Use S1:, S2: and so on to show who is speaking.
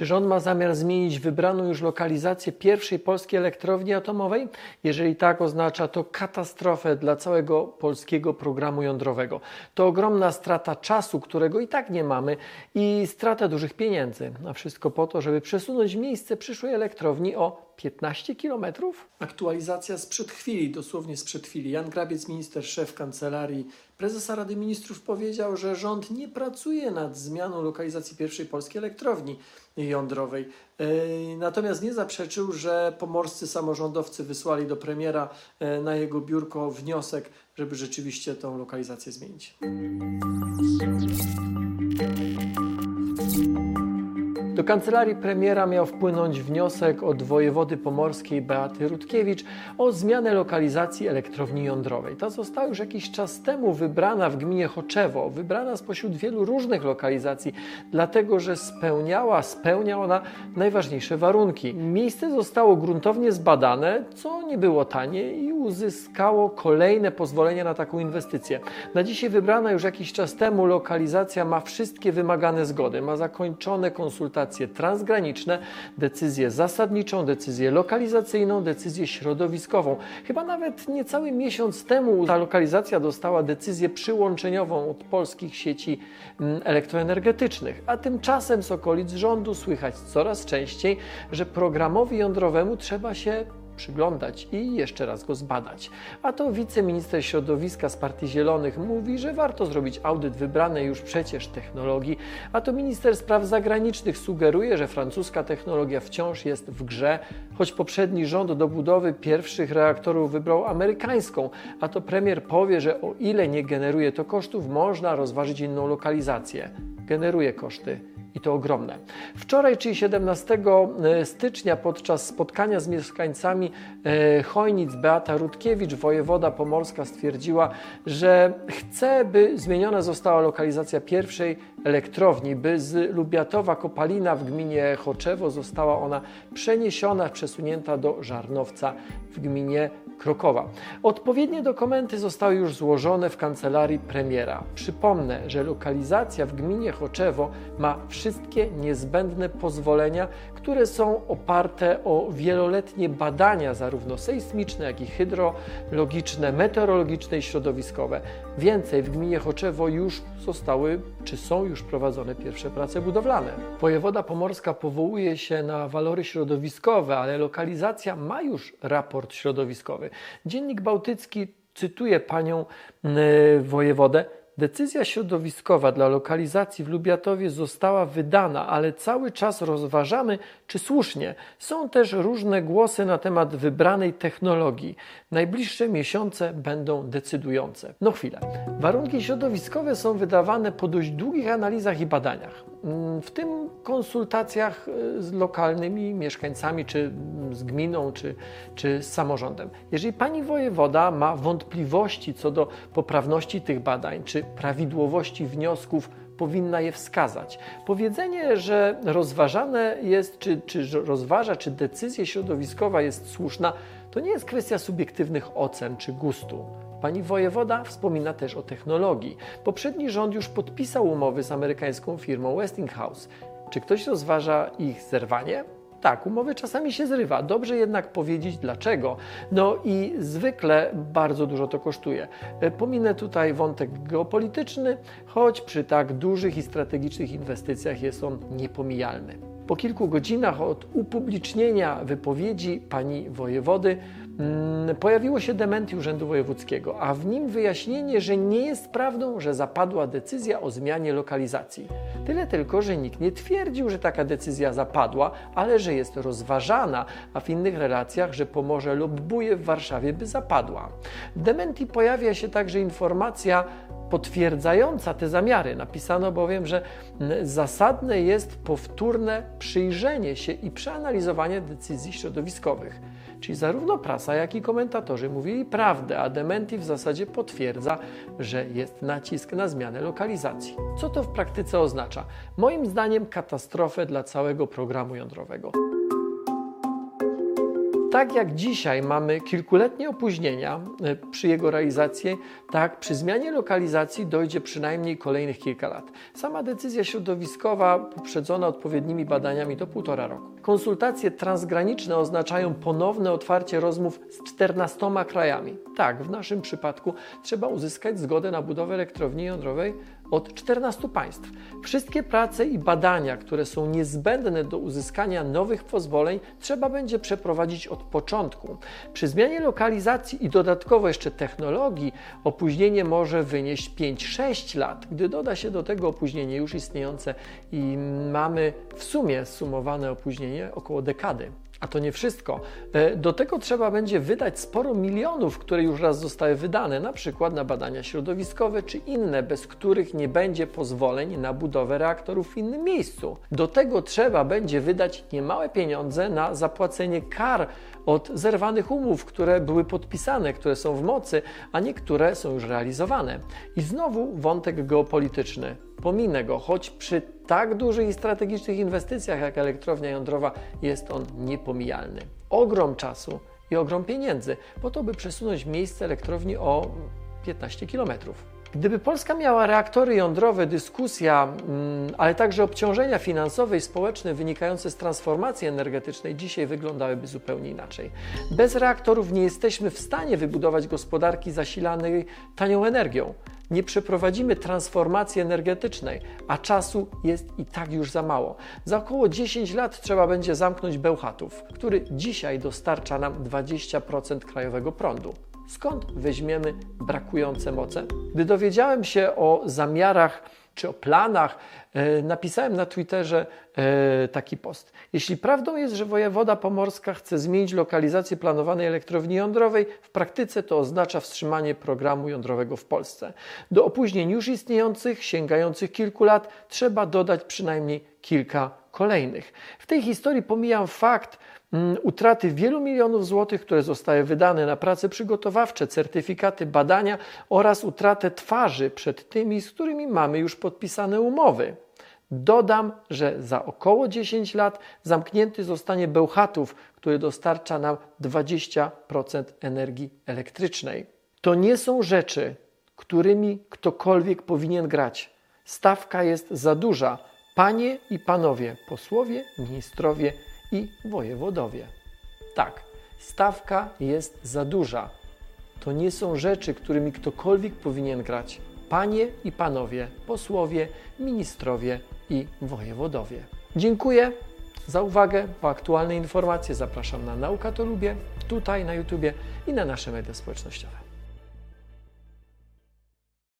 S1: Czy rząd ma zamiar zmienić wybraną już lokalizację pierwszej polskiej elektrowni atomowej? Jeżeli tak, oznacza to katastrofę dla całego polskiego programu jądrowego. To ogromna strata czasu, którego i tak nie mamy i strata dużych pieniędzy. A wszystko po to, żeby przesunąć miejsce przyszłej elektrowni o 15 kilometrów? Aktualizacja sprzed chwili, dosłownie sprzed chwili. Jan Grabiec, minister, szef kancelarii prezesa Rady Ministrów powiedział, że rząd nie pracuje nad zmianą lokalizacji pierwszej polskiej elektrowni jądrowej. E, natomiast nie zaprzeczył, że pomorscy samorządowcy wysłali do premiera e, na jego biurko wniosek, żeby rzeczywiście tą lokalizację zmienić. Do kancelarii premiera miał wpłynąć wniosek od wojewody pomorskiej Beaty Rutkiewicz o zmianę lokalizacji elektrowni jądrowej. Ta została już jakiś czas temu wybrana w gminie Choczewo, wybrana spośród wielu różnych lokalizacji, dlatego że spełniała, spełnia ona najważniejsze warunki. Miejsce zostało gruntownie zbadane, co nie było tanie i uzyskało kolejne pozwolenie na taką inwestycję. Na dzisiaj wybrana już jakiś czas temu lokalizacja ma wszystkie wymagane zgody, ma zakończone konsultacje konsultacje transgraniczne, decyzję zasadniczą, decyzję lokalizacyjną, decyzję środowiskową. Chyba nawet niecały miesiąc temu ta lokalizacja dostała decyzję przyłączeniową od polskich sieci mm, elektroenergetycznych, a tymczasem z okolic rządu słychać coraz częściej, że programowi jądrowemu trzeba się przyglądać i jeszcze raz go zbadać. A to wiceminister środowiska z Partii Zielonych mówi, że warto zrobić audyt wybranej już przecież technologii, a to minister spraw zagranicznych sugeruje, że francuska technologia wciąż jest w grze, choć poprzedni rząd do budowy pierwszych reaktorów wybrał amerykańską, a to premier powie, że o ile nie generuje to kosztów, można rozważyć inną lokalizację. Generuje koszty i to ogromne. Wczoraj, czyli 17 e, stycznia, podczas spotkania z mieszkańcami e, Chojnic, Beata Rutkiewicz, wojewoda pomorska, stwierdziła, że chce, by zmieniona została lokalizacja pierwszej elektrowni, by z Lubiatowa Kopalina w gminie Choczewo została ona przeniesiona, przesunięta do Żarnowca w gminie Krokowa. Odpowiednie dokumenty zostały już złożone w kancelarii premiera. Przypomnę, że lokalizacja w gminie Choczewo ma wszystkie niezbędne pozwolenia, które są oparte o wieloletnie badania, zarówno sejsmiczne, jak i hydrologiczne, meteorologiczne i środowiskowe. Więcej, w gminie Choczewo już zostały, czy są już prowadzone pierwsze prace budowlane. Wojewoda pomorska powołuje się na walory środowiskowe, ale lokalizacja ma już raport środowiskowy. Dziennik Bałtycki cytuje panią yy, wojewodę. Decyzja środowiskowa dla lokalizacji w Lubiatowie została wydana, ale cały czas rozważamy, czy słusznie. Są też różne głosy na temat wybranej technologii. Najbliższe miesiące będą decydujące. No chwilę. Warunki środowiskowe są wydawane po dość długich analizach i badaniach. W tym konsultacjach y, z lokalnymi mieszkańcami, czy z gminą, czy, czy z samorządem. Jeżeli pani wojewoda ma wątpliwości co do poprawności tych badań, czy prawidłowości wniosków, powinna je wskazać. Powiedzenie, że rozważane jest, czy, czy rozważa, czy decyzja środowiskowa jest słuszna, to nie jest kwestia subiektywnych ocen czy gustu. Pani wojewoda wspomina też o technologii. Poprzedni rząd już podpisał umowy z amerykańską firmą Westinghouse. Czy ktoś rozważa ich zerwanie? Tak, umowy czasami się zrywa. Dobrze jednak powiedzieć dlaczego. No i zwykle bardzo dużo to kosztuje. E, pominę tutaj wątek geopolityczny, choć przy tak dużych i strategicznych inwestycjach jest on niepomijalny. Po kilku godzinach od upublicznienia wypowiedzi pani wojewody pojawiło się dementi Urzędu Wojewódzkiego, a w nim wyjaśnienie, że nie jest prawdą, że zapadła decyzja o zmianie lokalizacji. Tyle tylko, że nikt nie twierdził, że taka decyzja zapadła, ale że jest rozważana, a w innych relacjach, że Pomorze lobbuje w Warszawie, by zapadła. W dementi pojawia się także informacja, potwierdzająca te zamiary. Napisano bowiem, że zasadne jest powtórne przyjrzenie się i przeanalizowanie decyzji środowiskowych. Czyli zarówno prasa, jak i komentatorzy mówili prawdę, a Dementi w zasadzie potwierdza, że jest nacisk na zmianę lokalizacji. Co to w praktyce oznacza? Moim zdaniem katastrofę dla całego programu jądrowego. Tak jak dzisiaj mamy kilkuletnie opóźnienia e, przy jego realizacji, tak przy zmianie lokalizacji dojdzie przynajmniej kolejnych kilka lat. Sama decyzja środowiskowa poprzedzona odpowiednimi badaniami to półtora roku. Konsultacje transgraniczne oznaczają ponowne otwarcie rozmów z 14 krajami. Tak, w naszym przypadku trzeba uzyskać zgodę na budowę elektrowni jądrowej od 14 państw. Wszystkie prace i badania, które są niezbędne do uzyskania nowych pozwoleń, trzeba będzie przeprowadzić od początku. Przy zmianie lokalizacji i dodatkowo jeszcze technologii, opóźnienie może wynieść 5-6 lat. Gdy doda się do tego opóźnienie już istniejące i mamy w sumie sumowane opóźnienie około dekady. A to nie wszystko. E, do tego trzeba będzie wydać sporo milionów, które już raz zostały wydane, na przykład na badania środowiskowe czy inne, bez których nie będzie pozwoleń na budowę reaktorów w innym miejscu. Do tego trzeba będzie wydać niemałe pieniądze na zapłacenie kar od zerwanych umów, które były podpisane, które są w mocy, a niektóre są już realizowane. I znowu wątek geopolityczny. Pominę go, choć przy tak dużych i strategicznych inwestycjach jak elektrownia jądrowa jest on niepomijalny. Ogrom czasu i ogrom pieniędzy po to, by przesunąć miejsce elektrowni o 15 kilometrów. Gdyby Polska miała reaktory jądrowe, dyskusja, mm, ale także obciążenia finansowe i społeczne wynikające z transformacji energetycznej dzisiaj wyglądałyby zupełnie inaczej. Bez reaktorów nie jesteśmy w stanie wybudować gospodarki zasilanej tanią energią. Nie przeprowadzimy transformacji energetycznej, a czasu jest i tak już za mało. Za około 10 lat trzeba będzie zamknąć Bełchatów, który dzisiaj dostarcza nam 20% krajowego prądu. Skąd weźmiemy brakujące moce? Gdy dowiedziałem się o zamiarach czy o planach, e, napisałem na Twitterze e, taki post. Jeśli prawdą jest, że wojewoda pomorska chce zmienić lokalizację planowanej elektrowni jądrowej, w praktyce to oznacza wstrzymanie programu jądrowego w Polsce. Do opóźnień już istniejących, sięgających kilku lat, trzeba dodać przynajmniej kilka kolejnych. W tej historii pomijam fakt, Mm, utraty wielu milionów złotych, które zostały wydane na prace przygotowawcze, certyfikaty, badania oraz utratę twarzy przed tymi, z którymi mamy już podpisane umowy. Dodam, że za około 10 lat zamknięty zostanie Bełchatów, który dostarcza nam 20% energii elektrycznej. To nie są rzeczy, którymi ktokolwiek powinien grać. Stawka jest za duża. Panie i panowie posłowie, ministrowie, i wojewodowie. Tak, stawka jest za duża. To nie są rzeczy, którymi ktokolwiek powinien grać. Panie i panowie, posłowie, ministrowie i wojewodowie. Dziękuję za uwagę. Po aktualne informacje zapraszam na Nauka to Lubię, tutaj na YouTubie i na nasze media społecznościowe.